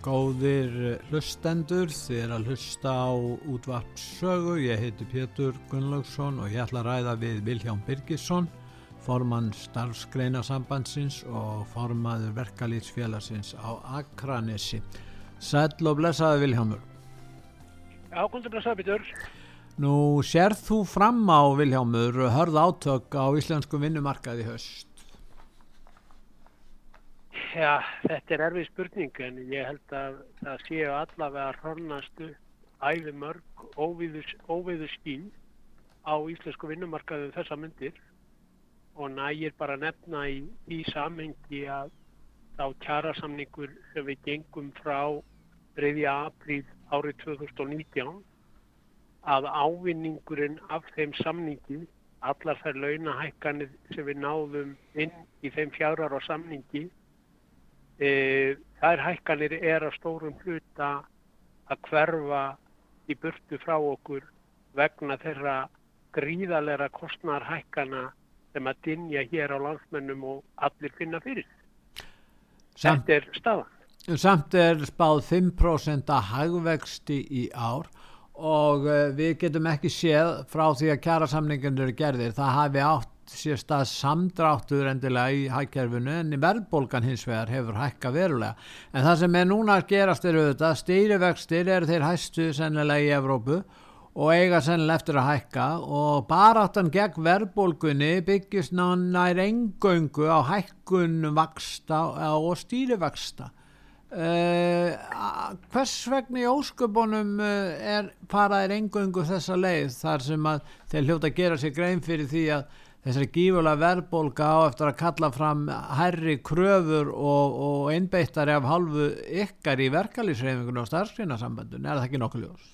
Góðir hlustendur, þið er að hlusta á útvarpsögu, ég heiti Pétur Gunnlaugsson og ég ætla að ræða við Vilján Birgisson, formann starfsgreinasambandsins og formaður verkalýtsfélagsins á Akranessi. Sæl og blessaði Viljámur. Já, komðu blessaði Pétur. Nú sérð þú fram á Viljámur hörð átök á íslensku vinnumarkaði höst? Já, þetta er erfið spurning en ég held að það séu allavega hrannastu æfi mörg óviðu skín á íslensku vinnumarkaðu þessa myndir og nægir bara nefna í því samhengi að þá kjærasamningur sem við gengum frá 3. apríl árið 2019 að ávinningurinn af þeim samningi, allar þær launahækkanir sem við náðum inn í þeim fjárrar á samningi E, þær hækkanir er að stórum hluta að hverfa í burtu frá okkur vegna þeirra gríðalera kostnarhækkana sem að dinja hér á landsmennum og allir finna fyrir. Samt, Þetta er staðan. Samt er spáð 5% að hagvexti í ár og uh, við getum ekki séð frá því að kjara samningunir eru gerðir. Það hafi átt sérst að samdráttur endilega í hækkerfinu en verðbólgan hins vegar hefur hækka verulega. En það sem er núna að gerast er auðvitað stýrivextir er þeir hæstu sennilega í Evrópu og eiga sennilega eftir að hækka og baráttan gegn verðbólgunni byggjast nær engöngu á hækkun vaksta og stýrivexta. Uh, hvers vegna í ósköpunum uh, er paraðir engöngu þessa leið þar sem að þeir hljóta að gera sér grein fyrir því að þessari gífulega verðbólka á eftir að kalla fram herri kröfur og, og einbeittari af halvu ykkar í verkalýsreifingunum og starfsgreinasambandun, er það ekki nokkuð ljós?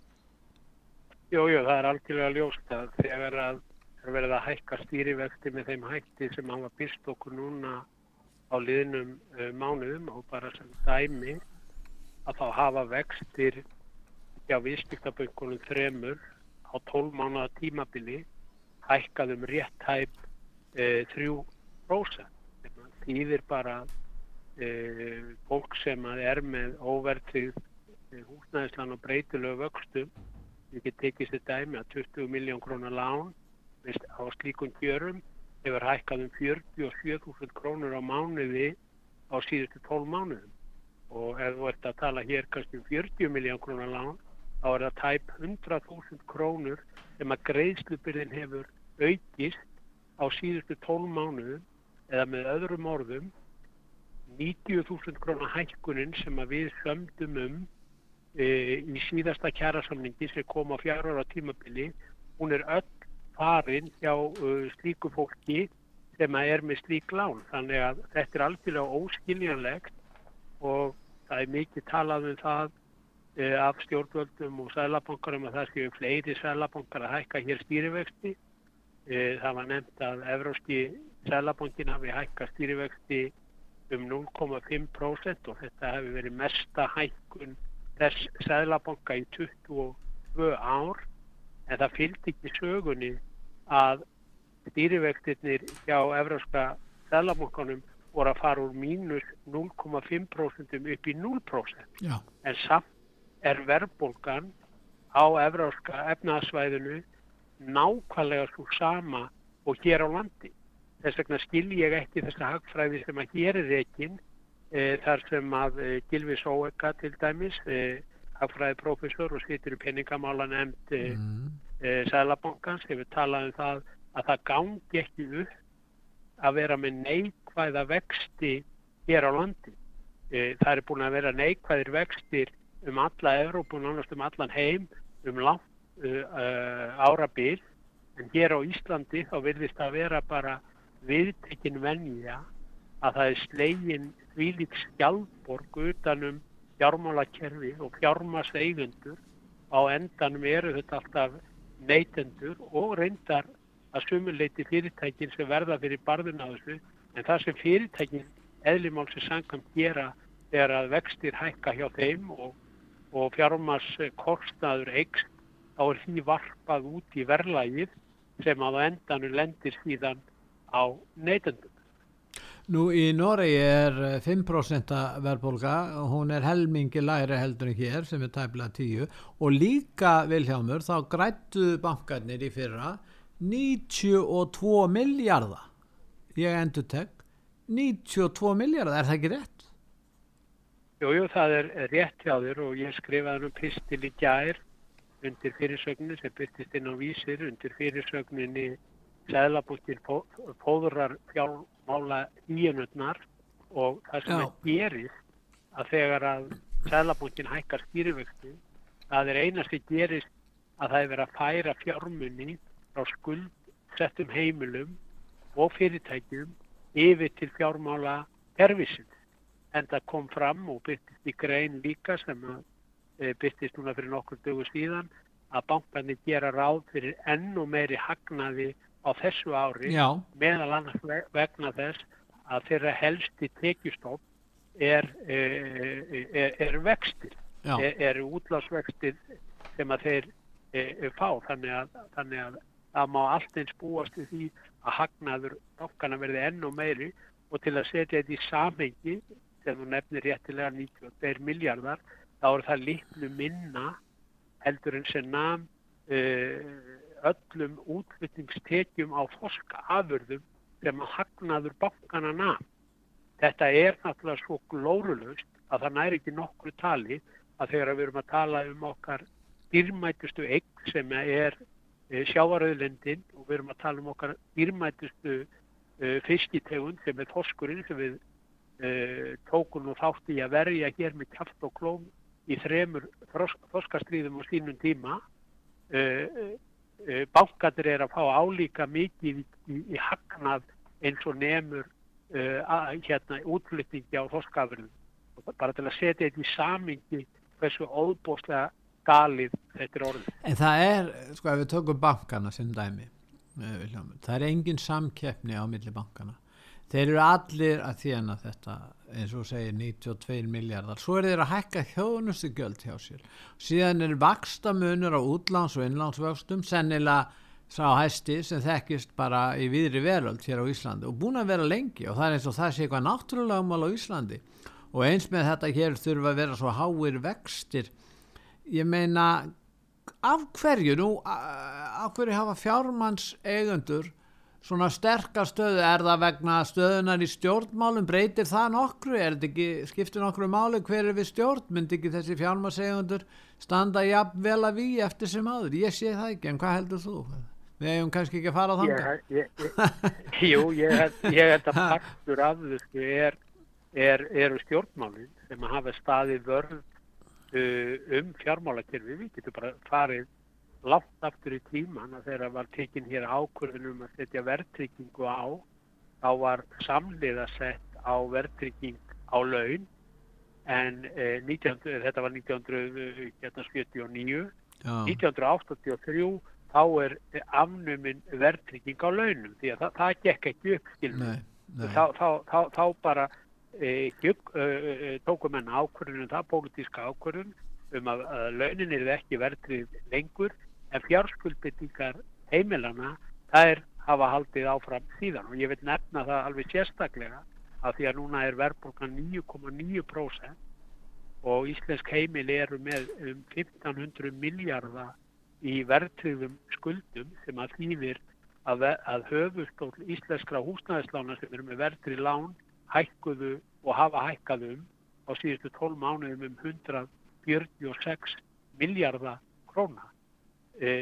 Jú, jú, það er algjörlega ljóst að þegar að verið að hækka stýrivexti með þeim hækti sem hafa byrst okkur núna á liðnum uh, mánuðum og bara sem dæmi að þá hafa vextir hjá viðskiptaböngunum þremur á 12 mánuða tímabili hækkað um rétt hæp e, 3%. Það þýðir bara e, fólk sem er með óvertrið e, húsnæðislan og breytilegu vöxtum. Við getum tekið sér dæmi að 20 miljón krónar lán á slíkun kjörum hefur hækkað um 47.000 krónur á mánuði á síðustu 12 mánuðum. Og ef þú ert að tala hér kannski um 40 miljón krónar lán þá er það tæp 100.000 krónur sem að greiðslubyrðin hefur aukist á síðustu 12 mánuðum eða með öðrum orðum 90.000 krónar hækkunin sem við sömdum um e, í síðasta kjærasamningi sem kom á fjara ára tímabili hún er öll farin hjá uh, slíku fólki sem er með slík lán. Þannig að þetta er algjörlega óskiljanlegt og það er mikið talað um það af stjórnvöldum og sælabankarum að það séu fleiri sælabankar að hækka hér stýrivexti. E, það var nefnt að Evróski Sælabankin hafi hækka stýrivexti um 0,5% og þetta hefur verið mesta hækkun þess Sælabanka í 22 ár. En það fylgdi ekki sögunni að stýrivextinir hjá Evróska Sælabankanum voru að fara úr mínus 0,5% upp í 0% Já. en samt er verðbólgan á Evróska efnaðsvæðinu nákvæmlega svo sama og hér á landi. Þess vegna skil ég ekki þessa hagfræði sem að hér er ekkin e, þar sem að e, Gilvi Sóeka til dæmis, e, hagfræði profesor og sýtur í peningamála nefnd mm. Sælabankans hefur talað um það að það gangi ekki upp að vera með neikvæða vexti hér á landi. Það er búin að vera neikvæðir vextir um alla Európa og nánast um allan heim um langt uh, árabil. En hér á Íslandi þá virðist að vera bara viðtekinn venja að það er slegin þvílík skjálborg utanum fjármálakerfi og fjármaseigundur á endanum eru þetta alltaf neytendur og reyndar að sumuleiti fyrirtækin sem verða fyrir barðun á þessu. En það sem fyrirtækin eðlimálsins sangkvæmt gera er að vextir hækka hjá þeim og, og fjármas kostnaður eikst þá er því varpað út í verðlægið sem að endanum lendir síðan á neytendum. Nú í Noregi er 5% verðbólka, hún er helmingi læri heldur en hér sem er tæmlega 10 og líka Viljámur þá grættu bankarnir í fyrra 92 miljardar, ég endur tek, 92 miljardar, er það ekki rétt? Jújú, jú, það er rétt hjá þér og ég skrifaði um pistil í gær undir fyrirsögnu sem byrtist inn á vísir undir fyrirsögninni Sæðlabúttir fóðurar fjármála íunutnar og það sem Já. er gerist að þegar að Sæðlabúttin hækkar stýrivöxtu það er einasti gerist að það er verið að færa fjármunni frá skuldsettum heimilum og fyrirtækjum yfir til fjármála erfisins en það kom fram og byrtist í grein líka sem Eh, byrtist núna fyrir nokkur dögu síðan að bankarnir gera ráð fyrir enn og meiri hagnaði á þessu ári Já. meðal annars vegna þess að þeirra helsti tekjustopp er, er, eh, er, er vextir, er útlásvextir sem að þeir fá. Þannig að, þannig að það má allt eins búast við því að hagnaður bankana verði enn og meiri og til að setja þetta í samhengi þegar þú nefnir réttilega 92 miljardar þá er það litlu minna heldur en sem nam uh, öllum útflyttingstekjum á forska afurðum sem að hagnaður bankana nam. Þetta er náttúrulega svo glórulust að það næri ekki nokkru tali að þegar við erum að tala um okkar dýrmætustu eign sem er uh, sjávarauðlendin og við erum að tala um okkar dýrmætustu uh, fiskitegund sem er þoskurinn sem við tókum og þátti að verja hér með kæft og klóm í þremur þorskastríðum á sínum tíma. Uh, uh, bankatir er að fá álíka mikið í, í, í hagnað eins og nefnur hérna útflyttingi á þorskafurinn bara til að setja þetta í samingi hversu óbóstlega galið þetta er orðið. En það er, sko ef við tökum bankana sem dæmi, það er engin samkeppni á milli bankana þeir eru allir að þjána þetta eins og segir 92 miljardar svo er þeir að hækka hjónustu göld hjá sér. Síðan er vaksta munur á útláns og innlánsvöxtum sennilega sá hæsti sem þekkist bara í viðri veröld hér á Íslandi og búin að vera lengi. Og það er eins og það sé eitthvað náttúrulega mál á Íslandi. Og eins með þetta hér þurfa að vera svo háir vextir. Ég meina af hverju nú af hverju hafa fjármanns eigundur svona sterkar stöðu, er það vegna stöðunar í stjórnmálum, breytir það nokkru, er þetta ekki, skiptir nokkru máli hver er við stjórn, myndi ekki þessi fjármasegundur standa jafn vel að við eftir sem aður, ég sé það ekki, en hvað heldur þú? Við hefum kannski ekki að fara á þanga. Jú, ég held að partur af þessu er, er, eru stjórnmálinn sem að hafa staðið vörð uh, um fjármálakerfi, við getum bara farið látt aftur í tíman að þegar var tekinn hér ákvörðunum að setja verðtryggingu á þá var samliða sett á verðtrygging á laun en eh, 19, þetta var 1979 Já. 1983 þá er afnuminn verðtrygging á launum því að það, það gekk ekki upp. Þá, þá, þá, þá bara eh, eh, tókum enn ákvörðunum það, pólitíska ákvörðun um að, að launin er ekki verðtrygg lengur en fjárskuldbyttingar heimilana þær hafa haldið áfram síðan. Og ég vil nefna það alveg sérstaklega að því að núna er verðbólkan 9,9% og íslensk heimil eru með um 1500 miljardar í verðtriðum skuldum sem að þýðir að, að höfustól íslenskra húsnæðislána sem eru með verðtrið lán hækkuðu og hafa hækkaðum á síðustu 12 mánuðum um 146 miljardar króna e,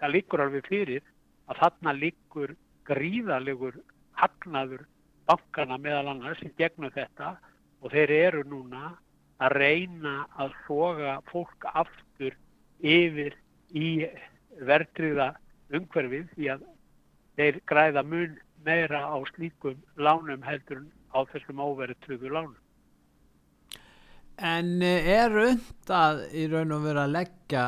það líkur alveg fyrir að þarna líkur gríðalegur hagnaður bankana meðal annars sem gegnum þetta og þeir eru núna að reyna að foga fólk aftur yfir í verðriða umhverfið því að þeir græða mun meira á slíkum lánum heldur á þessum óverið trögu lánum. En er undað í raun og verið að leggja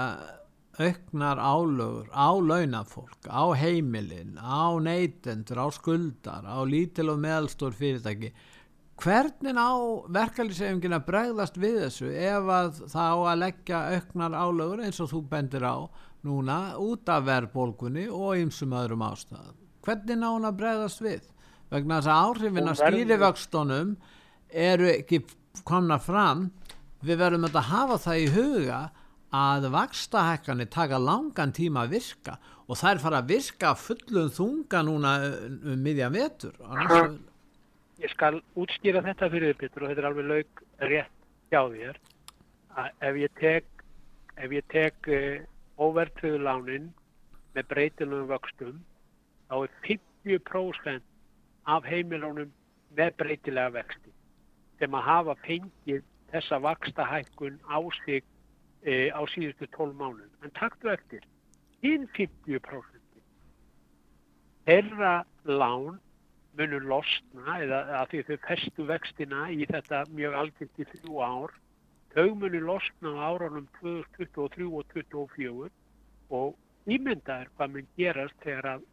auknar álögur á launafólk, á heimilin, á neytendur, á skuldar, á lítil og meðalstór fyrirtæki. Hvernig á verkefliðsefingin að bregðast við þessu ef að það á að leggja auknar álögur eins og þú bendir á núna út af verðbólkunni og einsum öðrum ástæðum? Hvernig á hann að bregðast við? Vegna þess að áhrifin að stýrivöxtunum eru ekki komna fram við verðum að hafa það í huga að vakstahekkanir taka langan tíma að virka og það er fara að virka fullum þunga núna um miðjan vetur. Ég skal útskýra þetta fyrir Pétur og þetta er alveg laug rétt hjá þér. Að ef ég tek ef ég tek uh, óvertriðu lánin með breytilum vöxtum þá er 50% af heimilónum með breytilega vexti sem að hafa fengið þessa vaksta hækkun á sig e, á síðustu 12 mánum. En takktu eftir, hinn 50% þeirra lán munur losna eða að því þau festu vextina í þetta mjög algjört í þrjú ár þau munur losna á árunum 2023 og 2024 og ímynda er hvað mun gerast þegar að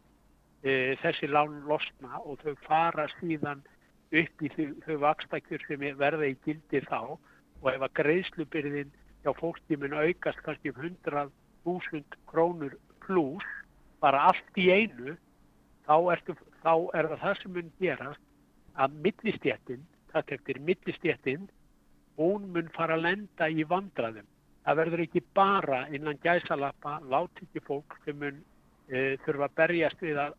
e, þessi lán losna og þau fara síðan upp í þau, þau vakstakjur sem verða í gildi þá og ef að greiðslubyrðin hjá fólki mun aukast kannski um 100.000 krónur pluss bara allt í einu þá, ertu, þá er það það sem mun gerast að millistjéttin, það tektir millistjéttin, hún mun fara að lenda í vandraðum. Það verður ekki bara innan gæsalappa látikki fólk sem mun e, þurfa að berjast við að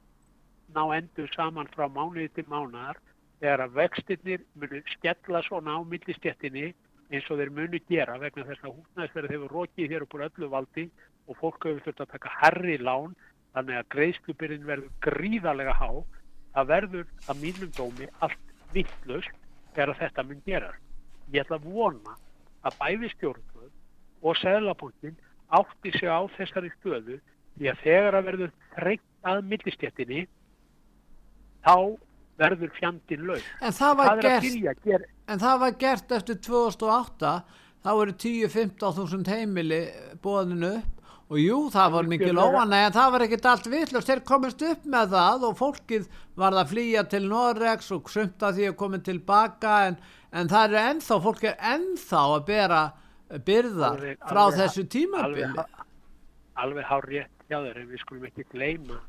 ná endur saman frá mánuði til mánar þegar að vextinnir munu skella svona á millistjéttinni eins og þeir munu gera vegna þess að húsnæðisverðið hefur rókið hér upp úr öllu valdi og fólk hefur þurft að taka herri lán þannig að greiðslubyrðin verður gríðarlega há það verður að mínum dómi allt vittlust þegar þetta mun gera ég ætla að vona að bæði stjórnvöld og seglapunktin átti sig á þessari stöðu því að þegar að verður þreytt að millistjættinni þá verður fjandin laug. En það var, það gert, ger... en það var gert eftir 2008, þá eru 10-15 þúsund heimili bóðinu upp og jú, það var mikið lóan, en það var ekkert allt vittlust, þeir komist upp með það og fólkið var að flýja til Norregs og sumta því að komið tilbaka, en, en það er ennþá, fólk er ennþá að bera byrðar frá alveg, þessu tímabili. Alveg, alveg hár rétt hjá þeir, við skulum ekki gleyma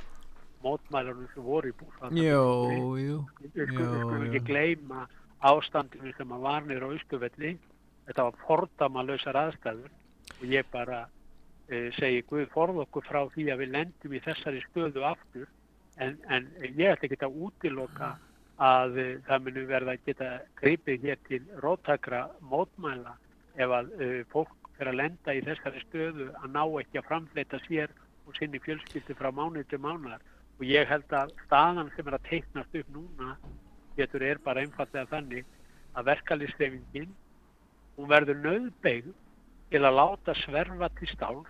mótmælunum sem voru í búsvallum. Jú, jú. Við skulum ekki gleyma ástandinu sem að var nýra á Ístufelli. Þetta var fordamalösar aðstæður og ég bara e, segi Guð forð okkur frá því að við lendum í þessari stöðu aftur en, en ég ætla ekki að útiloka að e, það munu verða að geta greipið hér til róttakra mótmæla ef að e, fólk fyrir að lenda í þessari stöðu að ná ekki að framfleyta sér og sinni fjölskyldi frá mánuð til mánuðar og ég held að staðan sem er að teiknast upp núna getur er bara einfallega þannig að verkalýstefingin hún verður nöðbeigð til að láta sverfa til stál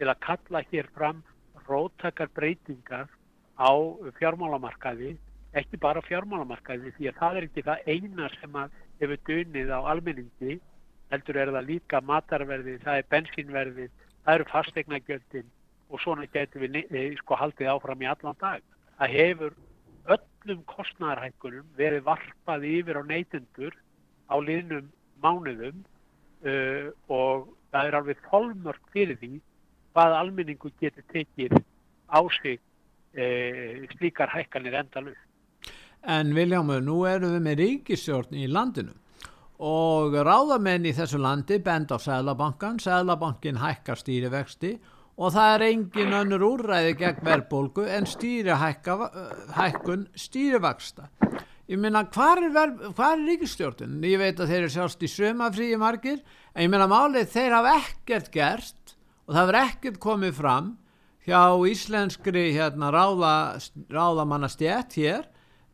til að kalla hér fram róttakar breytingar á fjármálamarkaði ekki bara fjármálamarkaði því að það er ekki það eina sem að hefur dunnið á almenningi heldur er það líka matarverði, það er bensinverði það eru fastegnagjöldin og svona getur við eh, sko haldið áfram í allan dag. Það hefur öllum kostnæðarhækkunum verið varpað yfir á neytendur á liðnum mánuðum uh, og það er alveg tólmörk fyrir því hvað almenningu getur tekið á sig uh, slíkar hækkanir endalust. En Viljámur, nú eru við með ríkisjórn í landinu og ráðamenn í þessu landi bend á Sæðlabankan, Sæðlabankin hækkar stýrivexti og það er engin önnur úrræði gegn verðbólgu en stýrihækkun stýrivaksta. Ég meina, hvað er, er ríkistjórn? Ég veit að þeir eru sjást í sömafríi margir, en ég meina málið þeir hafa ekkert gert og það verður ekkert komið fram hjá íslenskri hérna, ráða, ráðamannastjætt hér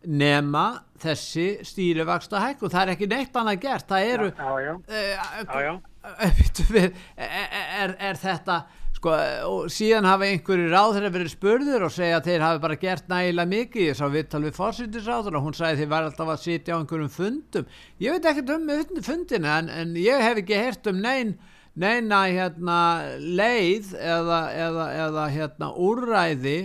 nema þessi stýrivaksta hækku. Það er ekki neitt annað gert. Það eru... Já, já, já. já, já. Er, er, er þetta sko, og síðan hafa einhverju ráður verið spurður og segja að þeir hafi bara gert nægilega mikið, ég sá vittal við fórsýttisráður og hún sagði þeir var alltaf að sitja á einhverjum fundum, ég veit ekkert um fundina en, en ég hef ekki hert um nein, neina hérna leið eða, eða, eða hérna úrræði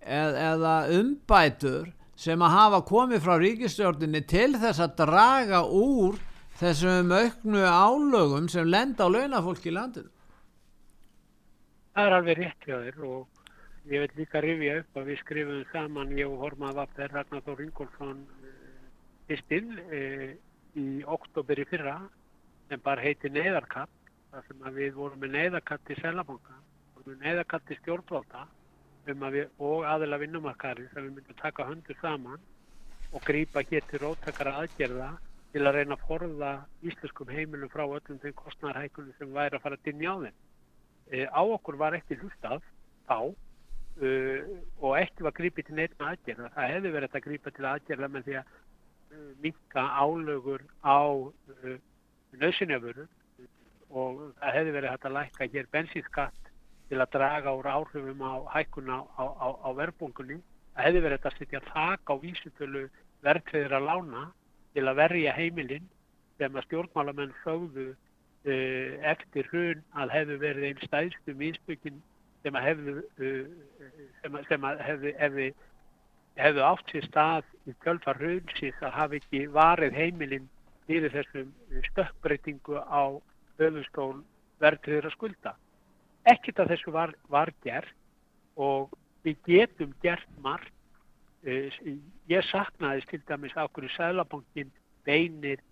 eða, eða umbætur sem að hafa komið frá ríkistjórninni til þess að draga úr þessum auknu álögum sem lenda á launafólk í landinu Það er alveg rétt hjá þér og ég vil líka rifja upp að við skrifum saman, ég og Hormað Vapper, Ragnar Þór Ingólfsson fyrstinn eh, e, eh, í oktoberi fyrra sem bara heiti Neiðarkatt þar sem við vorum með Neiðarkatt í Selabanka, með Neiðarkatt í stjórnvalda um við, og aðila vinnumarkari sem við myndum taka höndu saman og grýpa hér til róttakara aðgerða til að reyna að forða íslenskum heimilum frá öllum þeim kostnarhækunum sem væri að fara að dinja á þeim e, á okkur var ekki hlustað þá uh, og ekki var grípið til neitt með aðgerða. Það hefði verið að grípa til aðgerða með því að uh, minka álögur á uh, nöðsynjafuru og það hefði verið hægt að lækka hér bensinskatt til að draga úr áhrifum á hækkuna á, á, á verðbungunni. Það hefði verið að setja þak á vísutölu verðkveðir að lána til að verja heimilinn sem að stjórnmálamenn sögðu eftir hrun að hefðu verið einn stæðstu mínsbyggin sem að hefðu uh, sem að, sem að hefðu, hefðu, hefðu átt sér stað í kjölfar hrun síðan að hafi ekki varið heimilinn fyrir þessum stökkbreytingu á höfustól verðtriður að skulda. Ekkert af þessu var, var gert og við getum gert margt. Uh, ég saknaðist til dæmis á hverju Sælabankin beinir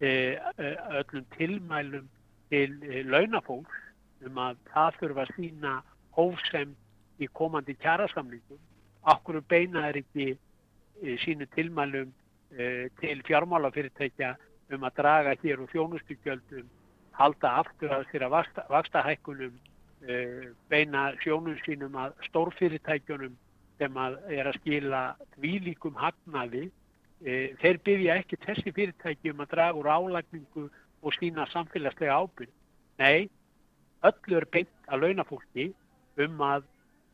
öllum tilmælum til e, launafólks um að það þurfa að sína hófsem í komandi kjærasamlingum. Akkur beina er ekki sínu tilmælum til fjármálafyrirtækja um að draga hér úr þjónustugjöldum, halda aftur að þeirra vakstahækkunum, beina sjónum sínum að stórfyrirtækjunum sem að er að skila dvílíkum hagnaði þeir byggja ekki þessi fyrirtæki um að draga úr álagningu og sína samfélagslega ábyrg. Nei, öllu er beint að launafólki um að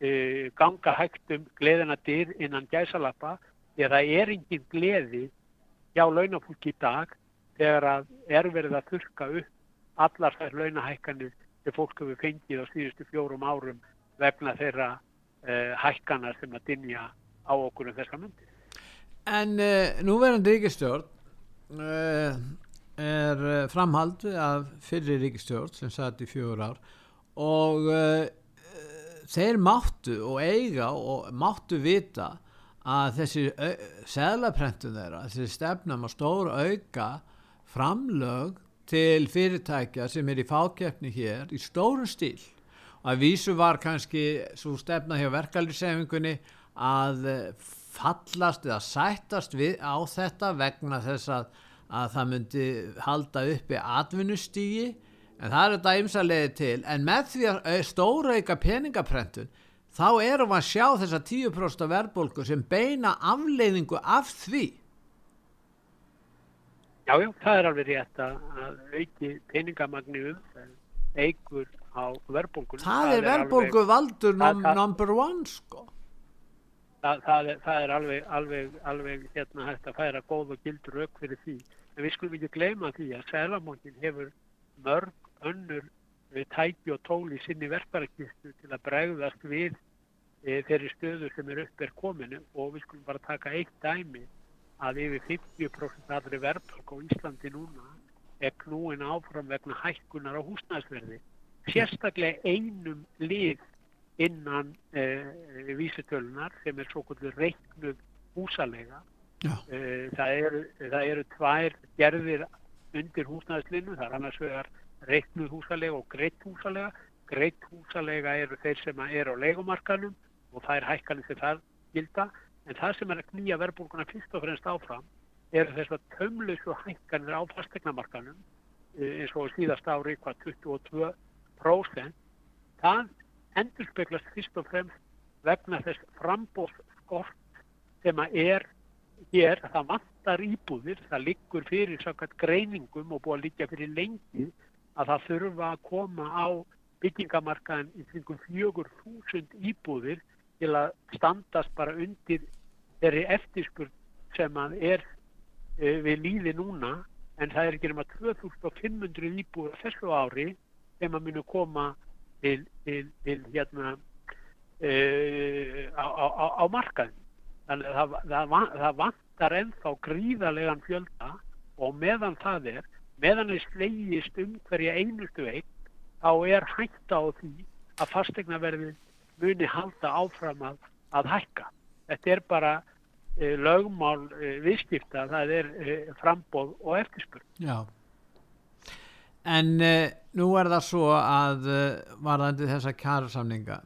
e, ganga hægt um gleðina dyr innan gæsalappa því að það er engin gleði hjá launafólki í dag þegar að er verið að þurka upp allar þær launahækkanir sem fólk hefur fengið á síðustu fjórum árum vegna þeirra e, hækkanar sem að dinja á okkur um þessa myndi. En uh, núverandi ríkistjórn uh, er uh, framhald af fyrir ríkistjórn sem satt í fjögur ár og þeir máttu og eiga og máttu vita að þessi seglaprentun þeirra, þessi stefnum að stóra auka framlög til fyrirtækja sem er í fákeppni hér í stóru stíl. Og að vísu var kannski svo stefna hjá verkaldrisefingunni að fallast eða sættast við á þetta vegna þess að, að það myndi halda uppi atvinnustígi en það er þetta ymsarlega til. En með því að stóra ykkar peningaprentun þá erum við að sjá þessa 10% verðbólku sem beina afleiðingu af því. Já, já, það er alveg rétt að auki peningamagni um eigur á verðbólku Það, það er verðbólku valdur number one sko það, það, er, það er alveg, alveg, alveg hérna hægt að færa góð og gildur auk fyrir því. En við skulum ekki gleyma því að Sælamókin hefur mörg önnur eh, tæki og tól í sinni verkværakistu til að bregðast við e, þeirri stöðu sem er upp er kominu og við skulum bara taka eitt dæmi að yfir 50% aðri verðbólk á Íslandi núna er knúin áfram vegna hækkunar á húsnæðsverði. Sérstaklega einum lið innan eh, vísutölunar sem er svo kvöldur reiknuð húsalega. Eh, það, eru, það eru tvær gerðir undir húsnæðislinu, það er annars vegar reiknuð húsalega og greitt húsalega. Greitt húsalega eru þeir sem eru á leikumarkanum og það er hækkanir sem það gilda, en það sem er að knýja verðbólkuna fyrst og fremst áfram eru þess að tömlausu hækkanir á fastegnamarkanum eh, eins og síðast ári hvað 22% það endur speglast fyrst og fremst vegna þess frambóðskort sem að er hér, það vantar íbúðir, það liggur fyrir svakart greiningum og búið að liggja fyrir lengi að það þurfa að koma á byggingamarkaðin í kringum 4.000 íbúðir til að standast bara undir þeirri eftirspurn sem að er uh, við líði núna. En það er ekki nema 2500 íbúður þessu ári sem að munu koma til, til, til hérna uh, á, á, á markaðin þannig að það, það, það vantar ennþá gríðarlegan fjölda og meðan það er meðan það slegist um hverja einustu einn þá er hægt á því að fastegnaverðin muni halda áfram að, að hækka. Þetta er bara e, lögmál e, viðskipta, það er frambóð og eftirspurn. Já. En nú er það svo að varðandi þessa kjærasamninga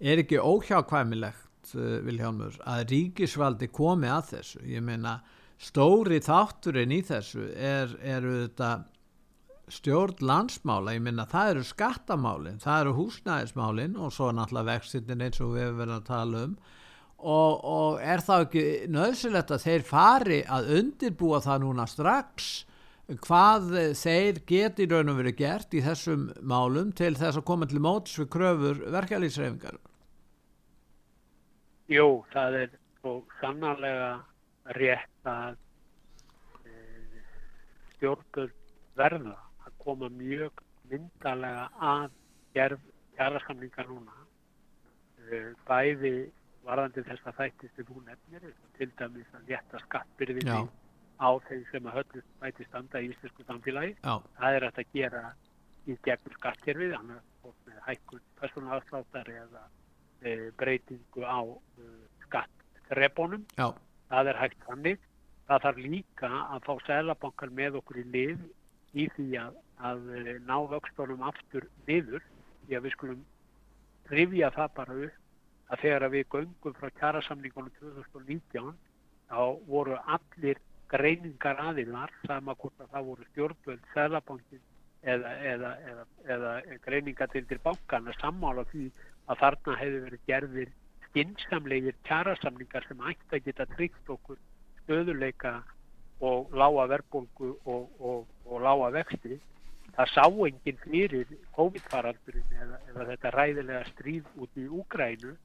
er ekki óhjákvæmilegt, Viljámur, að ríkisvaldi komi að þessu. Ég meina stóri þátturinn í þessu er, eru þetta stjórn landsmála, ég minna það eru skattamálinn, það eru húsnæðismálinn og svo náttúrulega vextinn eins og við hefum verið að tala um. Og, og er það ekki nöðsilegt að þeir fari að undirbúa það núna strax hvað þeir geti raun og verið gert í þessum málum til þess að koma til móts við kröfur verkefliðsreifingar Jú, það er svo sannarlega rétt að e, stjórnböld verða að koma mjög myndalega að gerð kjærasamlinga núna. E, bæði varðandi þess að þætti sem hún nefnir til dæmis að létta skattbyrðinni á þeim sem að höllust bæti standa í íslensku samfélagi. Já. það er að gera í gegnum með hækkun personalafsláttar eða e, breytingu á e, skattreponum það er hægt þannig. Það þarf líka að fá selabankar með okkur í lið í því að, að eh, ná vöxtunum aftur niður. Því að við skulum rifja það bara upp að þegar að við göngum frá kjærasamningunum 2019 þá voru allir greiningar aðilar sama hvort að það voru stjórnvöld, selabankin eða, eða, eða, eða greiningar til til bankana sammála því að þarna hefur verið gerðir skynnsamlegir kjærasamningar sem ætti að geta tryggt okkur stöðuleika og lága verbulgu og, og, og lága vexti. Það sá enginn fyrir COVID-faraldurinn eða, eða þetta ræðilega stríð út í Úgrænu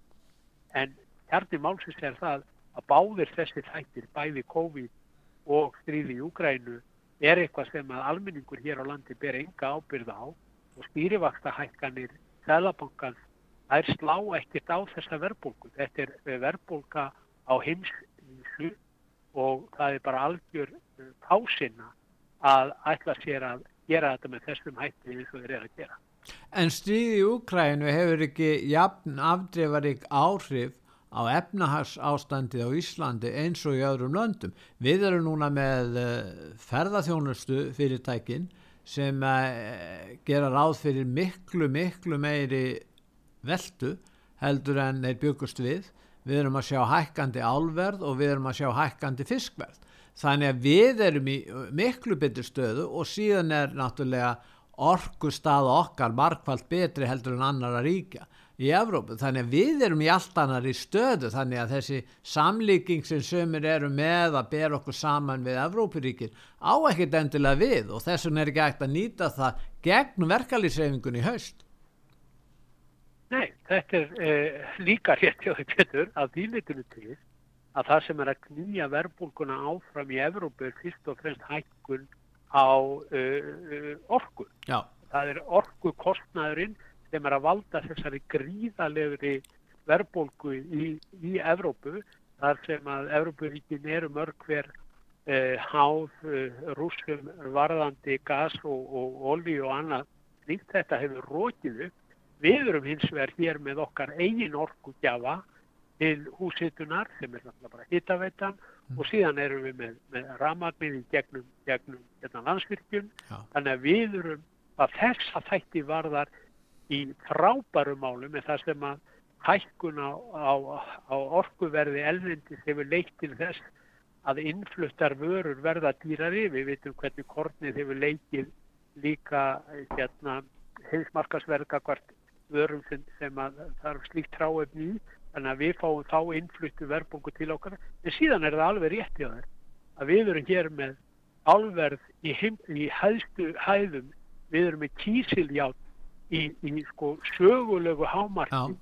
en hjarni málsins er það að báðir þessi þættir bæði COVID og stríði í Úgrænu er eitthvað sem að almenningur hér á landi ber enga ábyrða á og stýrivaksta hækkanir Sælabankans þær slá ekkert á þessa verbulgu. Þetta er eh, verbulga á heimsvísu og það er bara algjör pásina eh, að ætla sér að gera þetta með þessum hætti eins og þeir eru að gera. En stríði í Úkrænu hefur ekki jafn afdreifarík áhrif á efnahags ástandið á Íslandi eins og í öðrum löndum. Við erum núna með eh, ferðarþjónustu fyrirtækin sem gera ráð fyrir miklu, miklu meiri veldu heldur en þeir byggust við. Við erum að sjá hækkandi álverð og við erum að sjá hækkandi fiskverð. Þannig að við erum í miklu betur stöðu og síðan er náttúrulega orgu staða okkar markvallt betri heldur en annar að ríkja í Evrópu, þannig að við erum í allt annar í stöðu, þannig að þessi samlíking sem sömur eru með að bera okkur saman við Evrópuríkin á ekkert endilega við og þess vegna er ekki hægt að nýta það gegn verkalýsreifingun í haust Nei, þetta er eh, líka rétt hjá því Petur að þýlitinu til að það sem er að knýja verbulguna áfram í Evrópu er fyrst og fremst hækkun á uh, orku. Já. Það er orku kostnæðurinn sem er að valda þessari gríðalegri verbulgu í, í Evrópu þar sem að Evrópuríkin eru mörg hver uh, háð uh, rúsum varðandi gas og, og olí og annað. Nýtt þetta hefur rókið upp Við erum hins vegar hér með okkar eigin orkugjafa til húsitunar sem er náttúrulega bara hittaveitan mm. og síðan erum við með, með ramagnir í gegnum, gegnum hérna landsvirkjum. Þannig að við erum að þess að þætti varðar í frábærum málum með það sem að hækkun á, á, á orkuverði elvindis hefur leitt til þess að innfluttar vörur verða dýrari. Við veitum hvernig kornið hefur leikið líka hérna, heilsmarkasverða hvert vörum sem, sem að þarf slíkt tráefni í. Þannig að við fáum þá innfluttu verðbungu til okkar. En síðan er það alveg rétt í það að við erum hér með álverð í, í hæðstu hæðum. Við erum með kísiljátt í, í sko sögulegu hámarki Já.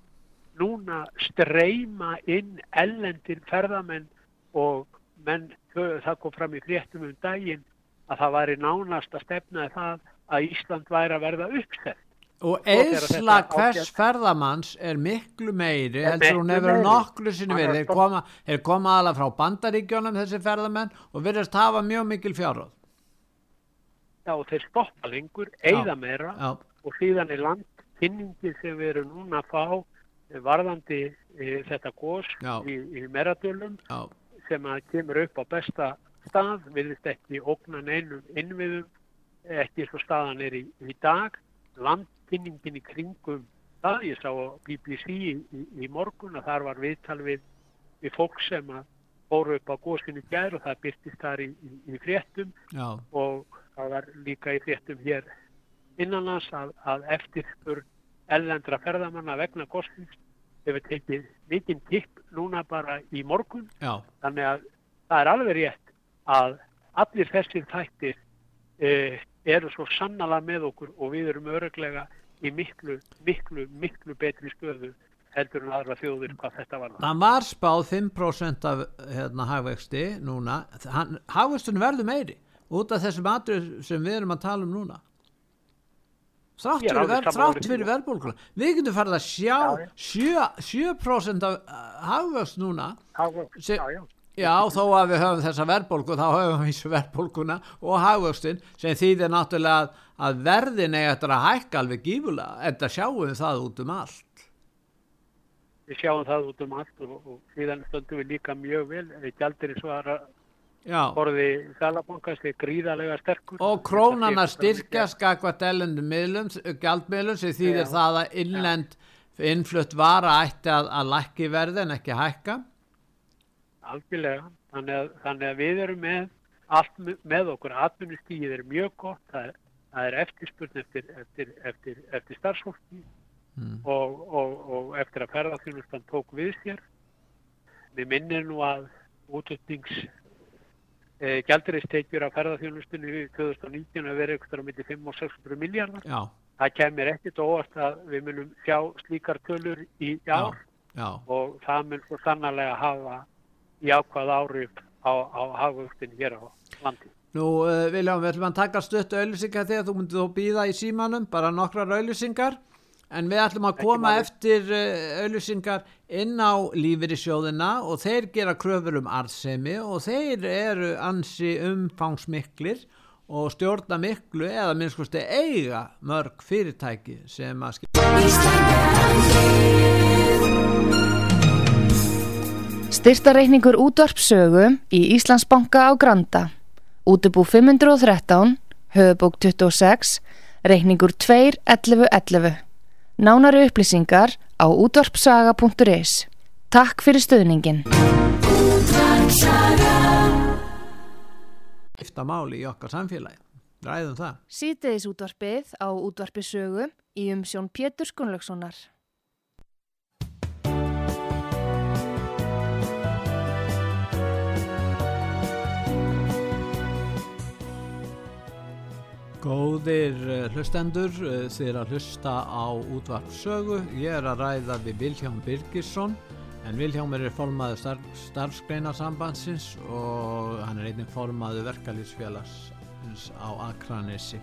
núna streyma inn ellendir ferðamenn og menn, það kom fram í fréttum um daginn að það væri nánast að stefnaði það að Ísland væri að verða uppstætt. Og eðsla hvers ferðamanns er miklu meiri heldur hún hefur nokkru sinni verið. Þeir koma, koma alveg frá bandaríkjónum þessi ferðamenn og virðast hafa mjög mikil fjárráð. Já, og þeir stoppa lengur, eigða meira Já, og síðan er landkynningi sem við erum núna að fá eh, varðandi e, þetta gós í, í meradölum já, sem að kemur upp á besta stað, virðist ekki ógna neinum innviðum, ekki og staðan er í, í dag. Landkynningin í kringum það, ég sá á BBC í, í, morgun að þar var viðtal við, við fólk sem að fóru upp á gósinu gær og það byrtist þar í, í, í fréttum. Já, og það var líka í fréttum hér innanlands að, að eftirspurn ellendra ferðamanna vegna gósins hefur tekið mikinn tipp núna bara í morgun já, þannig að það er alveg rétt að allir þessir þættir eh, eru svo sannala með okkur og við erum öruglega í miklu, miklu, miklu betri stöðu heldur en aðra þjóðir hvað þetta var. Það var spáð 5% af hérna, hagvexti núna. Hagvextun verður meiri út af þessum atrið sem við erum að tala um núna. Þrátt er fyrir, verðbólkuna. Við getum farið að sjá Já, já. 7%, 7 af uh, hagvöxt núna. Hagvöxt, Se- já, já. Já, þó að við höfum þessa verðbólgu, þá höfum við þessu verðbólguna og hagvöxtin sem þýðir náttúrulega að, verðin eigi eftir að hækka alveg gífulega. Þetta sjáum við það út um allt. Við sjáum það út um allt og, og síðan stöndum við líka mjög vel. Gjaldir eins og aðra. Borði Sælabankast er gríðarlega sterkur. Og krónana styrkjast skakvært ellendum miðlum, gjaldmiðlum sem þýðir Já. það að innlend innflutt vara ætti að, að lækki verði en ekki hækka. Algjörlega. Þannig að, þannig að við erum með allt með okkur. Atvinnustíð er mjög gott. Það er, það er eftirspurn eftir, eftir, eftir, eftir starfsfólki Mm. og, og, og eftir að ferðarþjónustan tók við sér. Við minnir nú að útutnings e, gjaldiristekjur af ferðarþjónustunni 2019 að vera eitthvað á milli 5 og 600 miljardar. Já, Það kemur ekkit óvart að við munum sjá slíkar tölur í ár já, og það mun svo sannarlega hafa jákvæð áhrif á, á hagvöxtin hér á landi. Nú, uh, Vilján, við ætlum að taka stutt auðlýsingar þegar þú myndir þó býða í símanum, bara nokkrar auðlýsingar, en við ætlum að koma máli. eftir uh, auðlýsingar inn á lífyrisjóðina og þeir gera kröfur um arðsemi og þeir eru ansi umfangsmiklir og stjórna miklu eða minnskusti eiga mörg fyrirtæki sem að skilja. Styrtareikningur útvarpsögu í Íslandsbanka á Granda. Útubú 513, höfubók 26, reikningur 2.11.11. Nánari upplýsingar á útvarpsaga.is. Takk fyrir stöðningin. skipta máli í okkar samfélagi. Ræðum það. Síðdeis útvarpið á útvarpisögu í umsjón Pétur Gunnlaugssonar. Góðir eh, hlustendur, eh, þið er að hlusta á útvarp sögu. Ég er að ræða við Vilhján Birgisson, en Vilhján er formaður starf, starfsgreinasambandsins og hann er einnig formaður verkalýsfélagsins á Akranessi.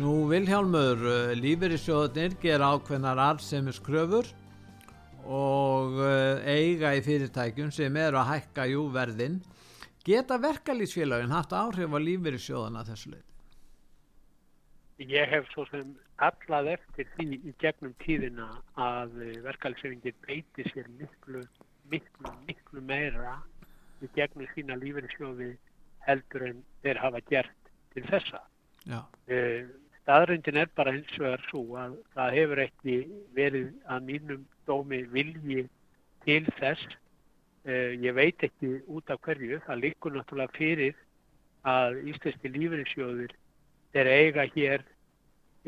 Nú Vilhjálmur, lífeyrissjóðunir gera ákveðnar arðsemis kröfur og eh, eiga í fyrirtækjum sem eru að hækka jú verðin. Geta verkalýsfélagin haft áhrif á lífeyrissjóðuna að þessu leiti? Ég hef svo sem allað eftir því í gegnum tíðina að verkalsefingin beiti sér miklu, miklu, miklu meira í gegnum sína lífeyrisjóði heldur en þeir hafa gert til þessa. Já. Eh, Staðröndin er bara eins og er svo að það hefur ekki verið að mínum dómi vilji til þess. Eh, Ég veit ekki út af hverju. Það líkur náttúrulega fyrir að íslenski lífeyrisjóðir þeir eiga hér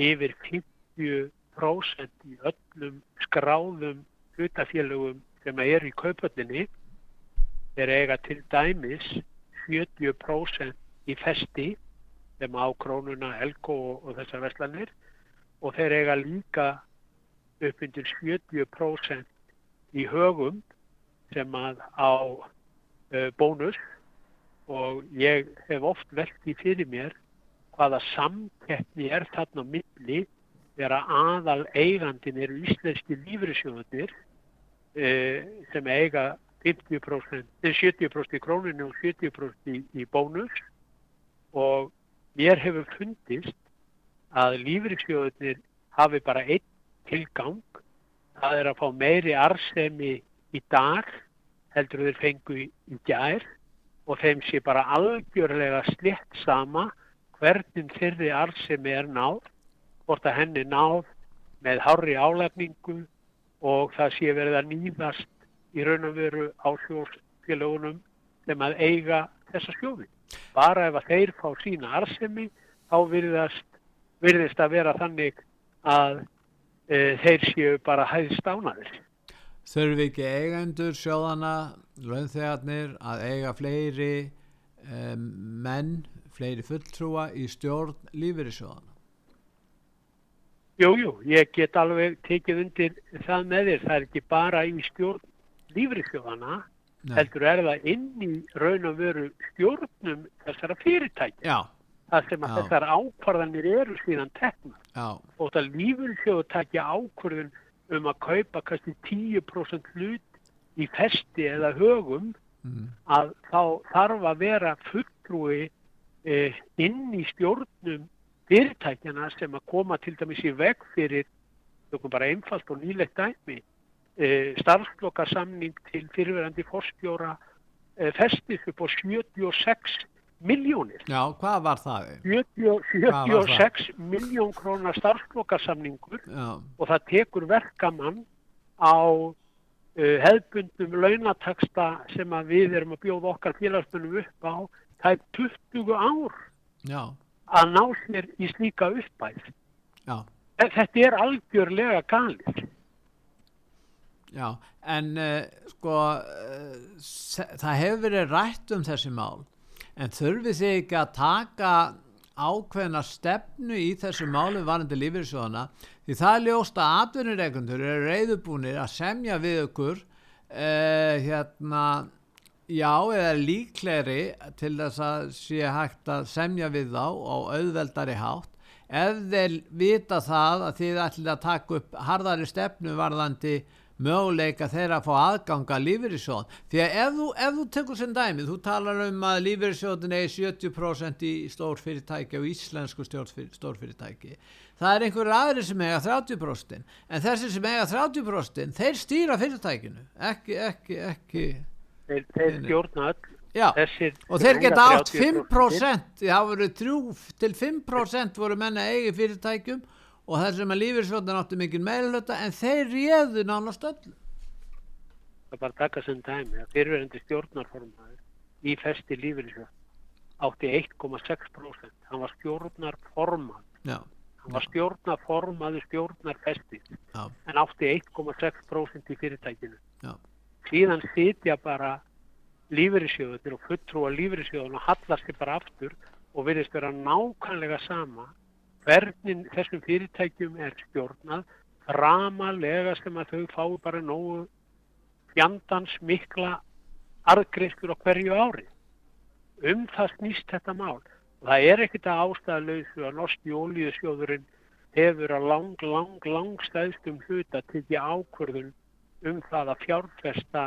yfir 50% í öllum skráðum hlutafélögum sem eru í kaupöllinni. Þeir eiga til dæmis 70% í festi sem á krónuna, elko og, og þessar verslanir og þeir eiga líka upp undir 70% í högum sem að á uh, bónus og ég hef oft velt í fyrir mér hvaða samkeppni er þarna á milli þegar aðal eigandin eru íslenski lífrisjóðunir uh, sem eiga 50%, 70% í króninu og 70% í, í bónus. Og mér hefur fundist að lífriksjóðunir hafi bara einn tilgang það er að fá meiri arsemi í dag heldur þeir fengu í, í gær og þeim sé bara algjörlega slitt sama hvernig þeirri arsemi er náð hvort að henni náð með hári álæfningu og það sé verið að nýðast í raun og veru á sjósfélagunum sem að eiga þessa skjóði. Bara ef að þeir fá sína arsemi þá virðast, virðist að vera þannig að e, þeir séu bara hæðist ánaður. Þurfi ekki eigendur sjóðana, launþegarnir að eiga fleiri um, menn, fleiri fulltrúa í stjórn lífeyrisjóðana? Jú, jú, ég get alveg tekið undir það með þér. Það er ekki bara í stjórn lífeyrisjóðana, heldur er það inn í raun og veru stjórnum þessara fyrirtækja. Já. Það sem að Já. þessar ákvarðanir eru síðan tekna. Já, og það lífyrsjóðu takja ákvörðun um að kaupa kannski 10% hlut í festi eða högum mm. að þá þarf að vera fulltrúi inn í stjórnum fyrirtækjana sem að koma til dæmis í veg fyrir, bara einfalt og nýlegt dæmi, eh, starfslokasamning til fyrirverandi fórstjóra eh, festis upp á 76 miljónir. já, hvað var það? 70 Hvað var það? 76 miljón krónar starfslokasamningur Já, og það tekur verkamann á hefðbundum launataksta sem við erum að bjóða okkar félagsmennum upp á það er 20 ár já, að ná sér í slíka uppæð. já, Þetta er algjörlega galið. já, en uh, sko, uh, það hefur verið rætt um þessi mál, en þurfið þið ekki að taka ákveðna stefnu í þessu málu varandi lífyrsjóðana, því það er ljóst að atvinnureikundur eru reyðubúnir að semja við okkur, uh, hérna, já, eða líklegri til þess að sé hægt að semja við þá á auðveldari hátt, ef þeir vita það að þið ætlið að taka upp harðari stefnu varðandi möguleika þeirra að fá aðganga lífeyrissjóðan því að ef þú, ef þú tekur sem dæmi þú talar um að lífeyrissjóðin er 70% í stórfyrirtæki og íslensku stórfyrirtæki. Það er einhverju aðri sem eiga 30% en þessi sem eiga 30% þeir stýra fyrirtækinu. Ekki, ekki, ekki Þeir, þeir stjórna öll þessir og þeir sem geta átt 30%. 5% það voru 3 til 5% voru menna eigi fyrirtækjum og þessum að lífeyrissjóðin áttu mikið meðlöta en þeir réðu nánast öllu Það er bara að taka sem dæmi að fyrirverandi stjórnarformaður í festi lífyrirsjóð átti 1,6%. Hann var stjórnarformað. já, Hann var stjórnarformaður stjórnarfesti en átti 1,6% í fyrirtækinu. já, Síðan sitja bara lífyrirsjóðunir og fulltrúa lífyrirsjóðun og hallast þið bara aftur og virðist vera nákvæmlega sama hvernig þessum fyrirtækjum er stjórnað ramalega sem að þau fái bara nógu fjandans mikla arðgreifstur á hverju ári. Um það snýst þetta mál. Það er ekkert að ástæðalauðsu að norski ólíðusjóðurinn hefur að lang, lang, lang stæðstum hluta tekið ákvörðun um það að fjárfesta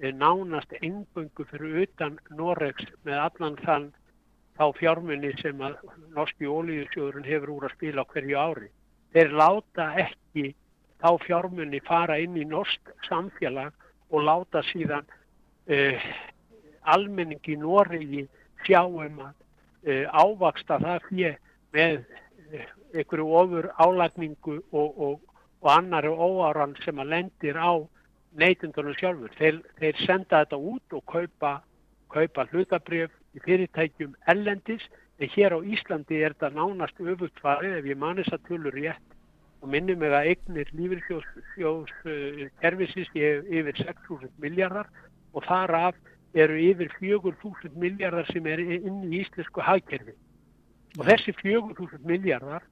eh, nánast engungu fyrir utan Noregs með allan þann þá fjármunni sem að norski ólíðusjóðurinn hefur úr að spila hverju ári. Þeir láta ekki þá fjármunni fara inn í norsk samfélag og láta síðan uh, almenning í Noregi sjá um að uh, ávaksta það fyrir með uh, einhverju ofur álagningu og, og, og annari óáran sem að lendir á neytundunum sjálfur. Þeir, þeir senda þetta út og kaupa, kaupa hlutabrjöf í fyrirtækjum ellendis en hér á Íslandi er þetta nánast öfugt farið ef ég mani þess að tölur rétt. Og minnum mig að eignir lífyrsjóðskerfisins yfir 6.000 miljardar og þar af eru yfir 4.000 miljardar sem er inn í íslensku hagkerfi. Og þessi 4.000 miljardar,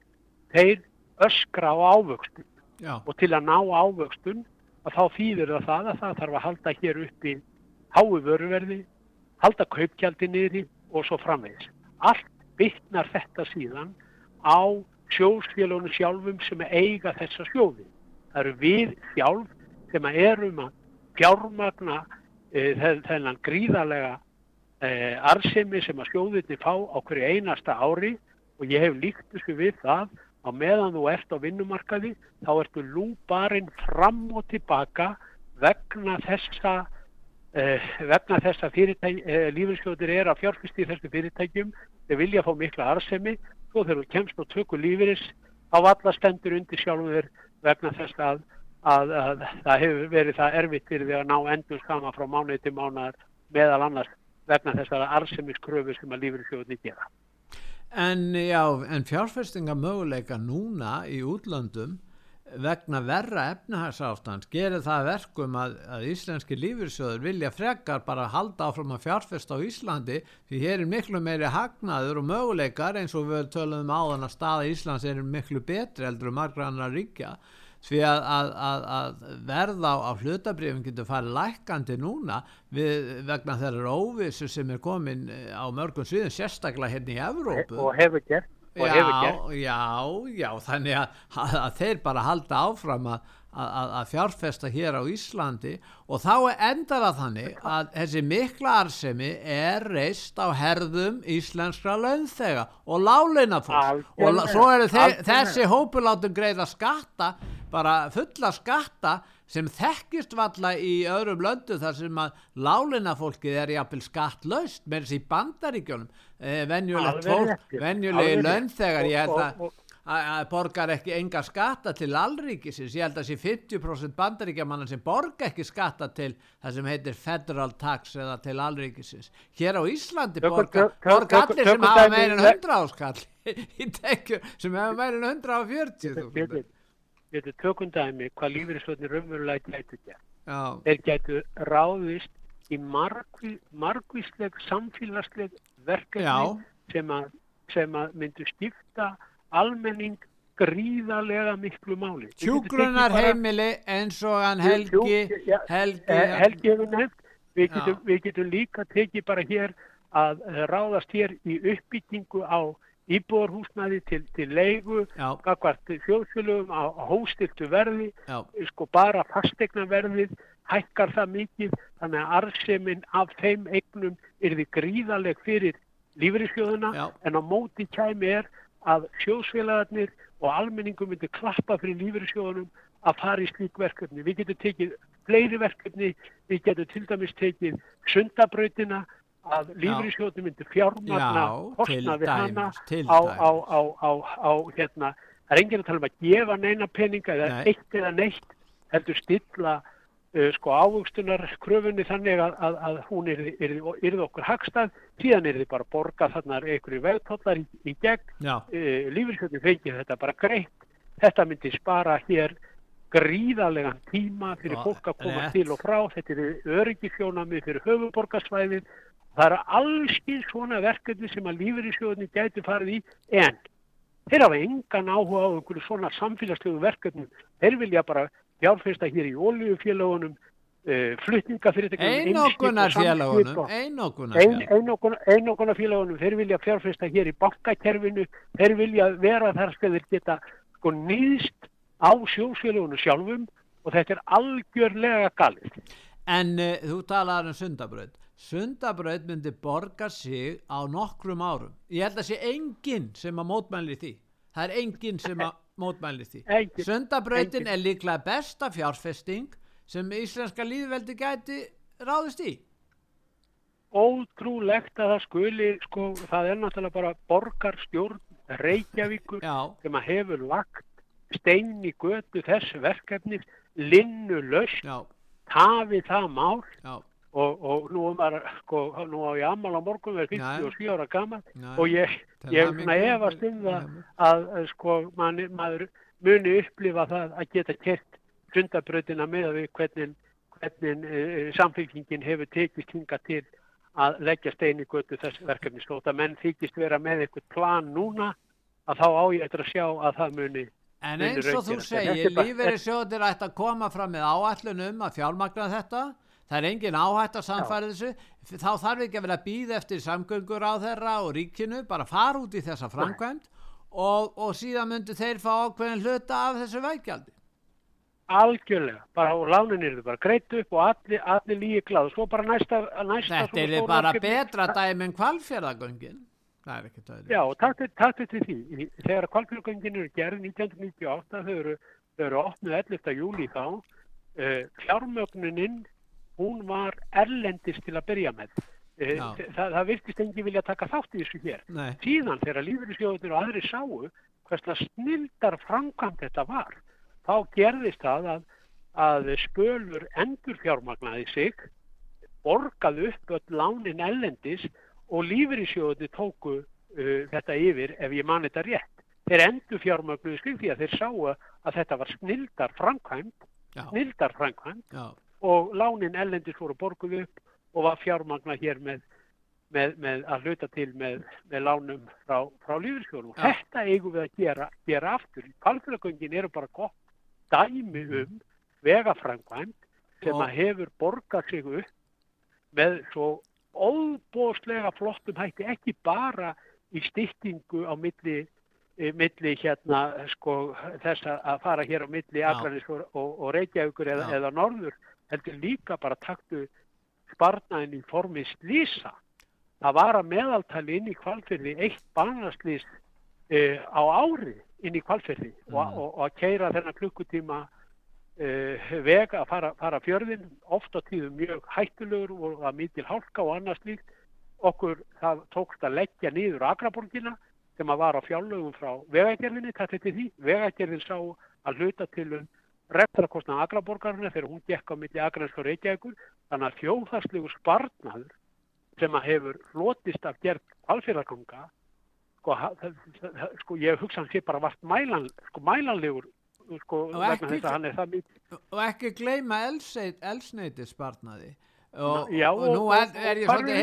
þeir öskra á ávöxtun já, og til að ná ávöxtun að þá þýðir það það að það þarf að halda hér upp í hái vöruverði, halda kaupgjaldi niðri og svo framvegis. Allt bytnar þetta síðan á sjósfélunum sjálfum sem eiga þessa sjóði. Það eru við sjálf sem erum að fjármagna e, þennan gríðarlega e, arsemi sem að sjóðinni fá á hverju einasta ári og ég hef líkt þessu við það á meðan þú ert á vinnumarkaði þá ertu lúbarinn fram og tilbaka vegna þessa eh, vegna þess að fyrirtæk, eh, lífeyriskjóðir er að fjárfyrst í þessu fyrirtækjum. Þeir vilja fá mikla arsemi svo þegar þú kemst og tökur lífeyris á alla stendur undir sjálfum þér vegna þess að, að, að það hefur verið það erfitt fyrir því að ná endur skama frá mánuði til mánuðar meðal annars vegna þess að arsemiskröfu sem að lífeyriskjóðinni gera En já, en fjárfestinga möguleika núna í útlöndum vegna verra efnahagsástand gerir það verkum að, að íslenski lífyrsjóður vilja frekar bara halda áfram að fjárfesta á Íslandi því hér er miklu meiri hagnaður og möguleikar eins og við töluðum á þann að staða Íslands er miklu betri eldur og margra annar ríkja því að, að, að, að verða á, hlutabrifin getur farið lækandi núna við, vegna þeirra óvissu sem er komin eh, á mörgum sviðum sérstaklega hérna í Evrópu. Og hefur gert og já, hefur gert. já, já, þannig að, að, að þeir bara halda áfram að, að, að fjárfesta hér á Íslandi og þá endar það þannig að þessi mikla arsemi er reist á herðum íslenskra launþega og láleina fólk og svo eru Algjörlega. þessi hópur látum greiða skatta bara fulla skatta sem þekkist valla í öðrum löndu þar sem að láleina fólkið er jafnvel skattlaust með þessi bandaríkjónum eh, venjulegt fólk, venjulegi rétt. launþegar ég held að að borgar ekki enga skatta til allríkisins, ég held að sé 50% bandaríkjamanna sem borga ekki skatta til það sem heitir federal tax eða til allríkisins. Hér á Íslandi Tökum- borga, tök- tök- borga tökum- allir sem tökum hafa dæmi- meir en 100 áskall í tekju sem hafa meir en 140 Við þúsund. við tökum dæmi hvað lífeyrisvöldin raunverulega gætu gert. Þeir gætu ráðist í margví, margvísleg samfélagsleg verkefni sem að, sem að myndu skipta almenning gríðarlega miklu máli. Við getum tekið hjúgrunar bara- heimili eins og hann Jú, Helgi, jú, já, Helgi, Eh, Helgi hefur nefnt, við getum, við getum líka tekið bara hér að eh, ráðast hér í uppbyggingu á íbúarhúsnaði til, til leigu, Já. gagvart þjóðfélögum á, á hóstiltu verði, sko bara fastegnaverðið hækkar það mikið, þannig að arðsemin af þeim eignum er því gríðaleg fyrir lífeyrisjóðuna, Já. en á móti kæmi er að sjóðsfélagarnir og almenningum myndi klappa fyrir lífeyrisjóðunum að fara í slík verkefni. Við getum tekið fleiri verkefni, við getum til dæmis tekið sundabrautina að lífeyrisjóðunum myndi fjármagna Já, kostnaði til hana dæmis, á, á, á, á, hérna, það er enginn að tala um að gefa neina peninga eða Nei. eitt eða neitt heldur stilla sko ávöxtunar kröfunni þannig að, að, að hún er, er, er okkur hagstað, síðan er þið bara að borga þarna einhverju vegtollar í, í gegn. Já, uh, lífyrsköldin fengið þetta bara greitt. Þetta myndi spara hér gríðarlegan tíma fyrir Já, fólk að koma rétt. til og frá. Þetta er öryggisjónami fyrir höfuborgarsvæðin það eru allskið svona verkefni sem að lífyrsjóðinni gæti farið í. En þeir hafa engan áhuga á einhverju svona samfélagslegu verkefnum. Þeir vilja bara fjárfesta hér í oljufélagunum uh, flutningafyrirtækjum einokunarfélagunum, einokunarfélagunum. einokunarfélagunum þeir vilja fjárfesta hér í bankakerfinu þeir vilja vera þar skal þeir geta sko nýðst á sjósfélagunum sjálfum og þetta er algjörlega galið En uh, þú talaður um sundabraut. Sundabraut myndi borga sig á nokkrum árum. Ég held að sé enginn sem að mótmæli því. Það er enginn sem að mótmæli því. Enginn. Sundabrautin er líklega besta fjárfesting sem íslenska líðveldi gæti ráðist í. ótrúlegt að það skuli sko, það er náttúrulega bara borgarstjórn Reykjavíkur Já, sem að hefur lagt stein í götu þess verkefnis linnu laust, já, tafið það mál já, og, og nú, var, sko, nú á ég ammal á morgun verið Já. 57 ára gammal já. og ég, ég efast um það að, að sko, man, maður muni upplifa það að geta kert sundabrautina með við hvernig, hvernig uh, samfélkingin hefur tekist hinga til að leggja stein í götu þess verkefnis og það menn þykist vera með eitthvað plan núna að þá á ég eftir að sjá að það muni En eins og þú segir, lífeyrisjóðir ætti að koma fram með áallunum að fjármagna þetta, það er engin áhætt að samfæra þessu, þá þarf ekki að vera býð eftir samgöngur á þeirra og ríkinu, bara fara út í þessa framkvæmt og, og síðan myndu þeir fá ákveðin hluta af þessu veikjaldi. Algjörlega, bara og lánin eru bara greitt upp og allir, allir líi gláð, svo bara næsta... næsta Þetta er bara betra dæmi en kvalfjörðagöngin. Það er ekki töðilegt. Já, og takk til því. Þegar kvalfjörðagöngin eru gerð 1998, þau eru, þau eru 8. júli þá, uh, fjármögnuninn, hún var erlendist til að byrja með. Uh, það, það virtist engi vilja taka þátt í þessu hér. Nei. Síðan þegar lífeyrisjóðunir og aðri sáu hverslega snildar framkvæmt þetta var þá gerðist það að, að spölur endur fjármagnaði sig, borgaði upp öll lánin ellendis og lífeyrisjóði tóku uh, þetta yfir ef ég man þetta rétt. Þeir endur fjármagnuði skil því að þeir sáu að þetta var snildar framkvæmt, snildar framkvæmt og lánin ellendis voru borguð upp og var fjármagnað hér með, með, með að hluta til með, með lánum frá, frá lífeyrisjóðum. Þetta eigum við að gera, gera aftur. Palfélagöngin eru bara gott dæmi um vegafrængvæmt sem að hefur borgað sig upp með svo óbóslega flottum hætti ekki bara í styrtingu á milli, e, milli hérna sko þess að fara hér á milli Akranis og, og, og Reykjavíkur eða, eða Norður heldur líka bara taktu sparnaðin í formi slísa það var að meðaltali inn í kvalfyrði eitt banaslís e, á ári inn í kvalferði mm. og, og, og að keira þennan klukkutíma uh, veg að fara, fara fjörðin ofta tíðum mjög hættulegur og að mítil hálka og annars líkt okkur það tókst að leggja nýður Akraborgina sem að var á fjárlögum frá vegagerðinni, þetta er því. Vegagerðin sá að hluta til um rektarakostna Akraborgarna þegar hún gekk á milli Akranes og Reykjavíkur. Þannig að fjóðarslegu spartnaður sem að hefur hlotist af gerð kvalfélaganga sko, sko ég hugsa hans ég bara vart mælan, sko, mælanlegur sko vegna þess að hann er það mítið og ekki gleyma elsneiti sparnaði og, Já, og, og nú er, er ég svolítið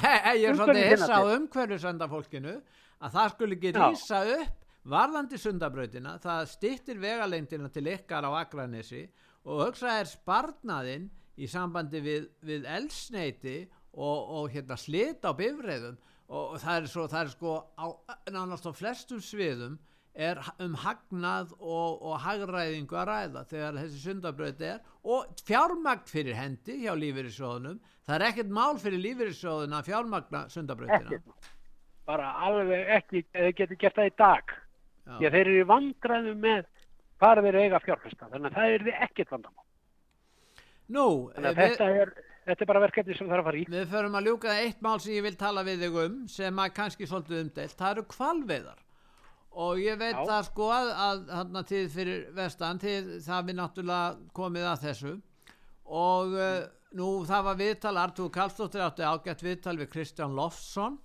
ég er svolítið hissa á umhverju sendafólkinu að það skulle ekki rýsa upp varðandi sundabrautina það stittir vegalengdina til ykkar á Akranesi og hugsa er sparnaðinn í sambandi við, við elsneiti og, og hérna slita á bifræðum og það er, svo, það er sko á, nánast á flestum sviðum er um hagnað og, og hagræðingu að ræða þegar þessi sundabröð er og fjármagn fyrir hendi hjá lífeyrisjóðunum það er ekkert mál fyrir lífeyrisjóðun að fjármagna sundabröðina bara alveg ekki eða getur gert það í dag. Því að þeir eru vandraðu með hvað þeir eiga fjárfesta þannig að það er ekkert vandamál. Nú, þannig að við... þetta er þetta er bara verkefni sem þarf að fara í. Við förum að ljúka eitt mál sem ég vil tala við þig um sem að kannski svolítið umdelt það eru kvalveðar og ég veit Já. það sko að, að hann að tíð fyrir vestan tíð það við náttúrulega komið að þessu. Og uh, nú það var viðtal Artúr Karlsdóttir átti ágætt viðtal við Kristján Loftsson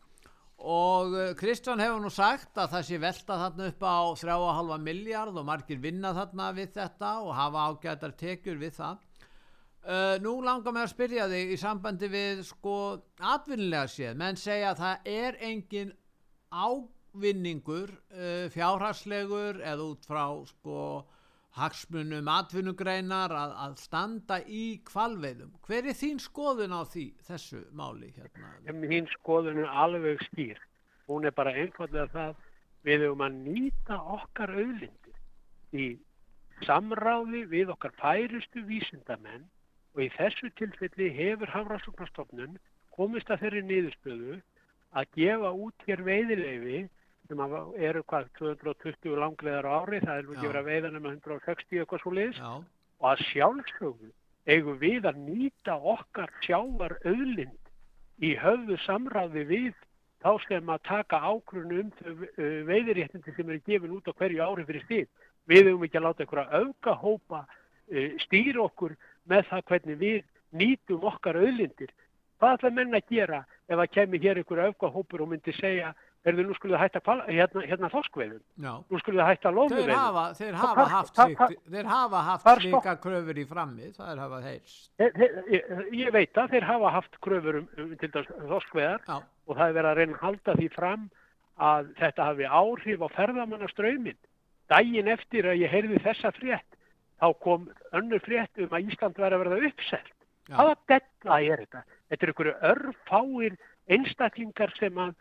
og uh, Kristján hefur nú sagt að það sé velta þarna upp á 3,5 miljard og margir vinna þarna við þetta og hafa ágættar tekjur við það. Uh, nú langar mér að spyrja þig í sambandi við sko atvinnilega séð, menn segja að það er engin ávinningur uh, fjárhagslegur eða út frá sko hagsmunum atvinnugreinar að, að standa í kvalveiðum. Hver er þín skoðun á því, þessu máli hérna? Þín skoðun er alveg skýr. Hún er bara einfallega það við höfum að nýta okkar auðlindir í samráði við okkar færistu vísindamenn og í þessu tilfelli hefur Hafrásóknarstofnun komist að þeirri niðurstöðu að gefa út hér veiðileifi sem eru hvað 220 langleðar á ári, það er nú ekki verið að veiða nema 160 eitthvað svo leiðis og að sjálfsögðu eigum við að nýta okkar sjávar öðlind í höfðu samráði við þá sem að taka ákrunu um þau veiðiréttindi sem eru gefin út á hverju ári fyrir stíð. Við hefum ekki að láta einhverja auka hópa stýra okkur með það hvernig við nýtum okkar auðlindir. Hvað ætla menn að gera ef að kemur hér ykkur auðgahópur og myndi segja erðu nú skulle það hætta kvala, hérna, hérna þoskveðum, nú skulle það hætta lóðuveðum. Þeir hafa, haft, hva, hva, þeir hafa haft slíka kröfur í frammi, það er hafað heilst. Ég, ég veit að þeir hafa haft kröfur um, um til þess þoskveðar Já. og það er verið að reyna að halda því fram að þetta hafi áhrif á ferðamannaströymin daginn eftir að ég heyrði þessa frétt, þá kom önnur frétt um að Ísland væri að verða uppselt. Hvaða della er þetta? Þetta er einhverju örfáir einstaklingar sem að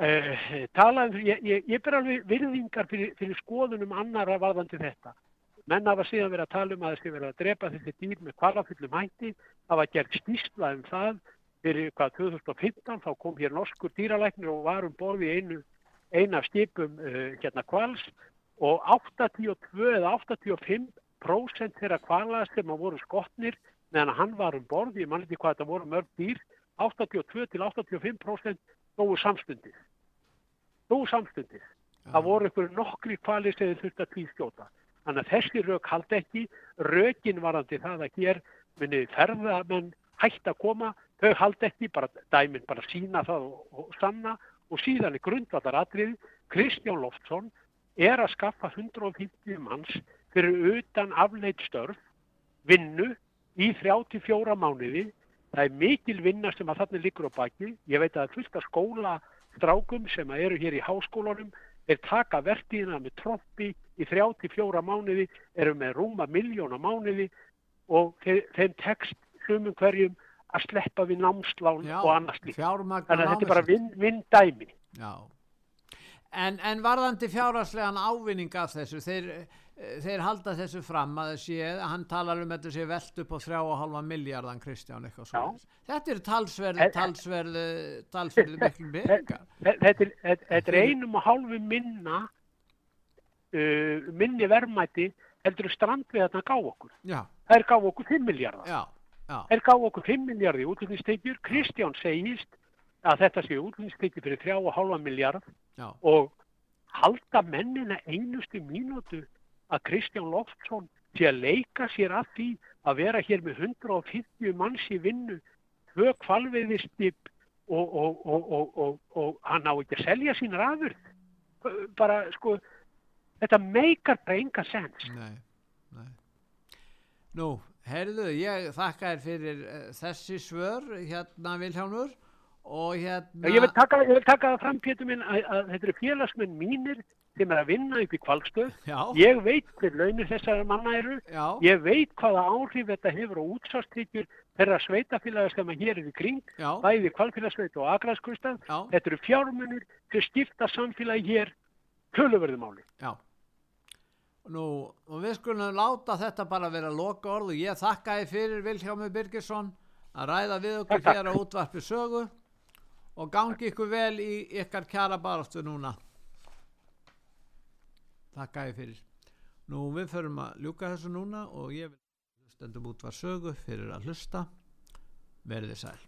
uh, tala um, ég, ég, ég ber alveg virðingar fyrir, fyrir skoðunum annara varðandi þetta. Menn hafa síðan verið að tala um að þessi verið að drepa þessi dýr með kvalafyllum hætti, hafa gert stísla um það fyrir hvað 2015, þá kom hér norskur dýralæknir og var um borði einu, eina skipum uh, hérna kvals og 82 eða 85% þeirra kvala sem að voru skotnir meðan hann var um borð, ég mann ekki hvað þetta voru mörg dýr, 82 til 85% dóu samstundis. Dóu samstundis. Það voru ykkur nokkri kvali sem þurfti að tvískjóta. Þannig að þessi rauk haldi ekki, raukin varandi það að hér minni ferðamenn hægt að koma, þau haldi ekki, bara dæminn bara sína það og, og sanna og síðan er grundvallar atrið, Kristján Loftsson er að skaffa 150 manns fyrir utan afleitt störf, vinnu í 34 mánuði. Það er mikil vinna sem að þarna liggur á baki. Ég veit að fullt af skólastrákum sem eru hér í háskólanum er taka vertíðina með trompi í 34 mánuði, eru með rúma miljóna mánuði og þeim tekst hlumum hverjum að sleppa við námslán Já, og annars fjármagna Þannig að þetta er bara vinn vin dæmi. Já. En, en varðandi fjárhagslegan ávinning af þessu, þeir, þeir halda þessu fram að þessi, hann talar um þetta sé velt upp á 3,5 miljardan Kristján eitthvað svo. Þetta eru talsverð, talsverð, talsverð miklu peningar. Þe- Þetta er, er einum og hálfu minna uh, minni verðmæti heldur strandveðarna gá okkur. Já, Það er gá okkur 5 miljardar. Það er gá okkur 5 miljardar í útlýningstekjur. Kristján segist að þetta sé útlýningstekjur fyrir 3,5 miljard já, og halda mennina einustu mínútu að Kristján Loftsson sé að leika sér að því að vera hér með 150 manns í vinnu, tvö kvalveiðistip og, og, og, og, og, og hann á ekki að selja sínar aður. Bara, sko, þetta meikar bara enga sens. nei, nei. Nú, heyrðu, ég þakka þér fyrir uh, þessi svör, hérna Vilhjálmur, og hérna... Ég vil taka, ég vil taka það fram, Pétur minn, að, að þetta eru félagsmenn mínir sem er að vinna upp í kvalstöð. Ég veit hver launir þessara manna eru. já, Ég veit hvaða áhrif þetta hefur á útsvarstykjur þeirra sveitafélaga sem að hér er í kring, já, bæði kvalfélagsveit og agrarskustaf. já, Þetta eru fjármunir sem skipta samfélagi hér töluverðumáli. já. Nú, og við skulum láta þetta bara vera loka orð og ég þakka þið fyrir Vilhjálmur Birgisson að ræða við okkur hér á útvarpi sögu og gangi ykkur vel í ykkar kjara baráttu núna. Þakka þið fyrir. Nú, við förum að ljúka þessu núna og ég vil stendum útvar sögu fyrir að hlusta. Verðið sæl.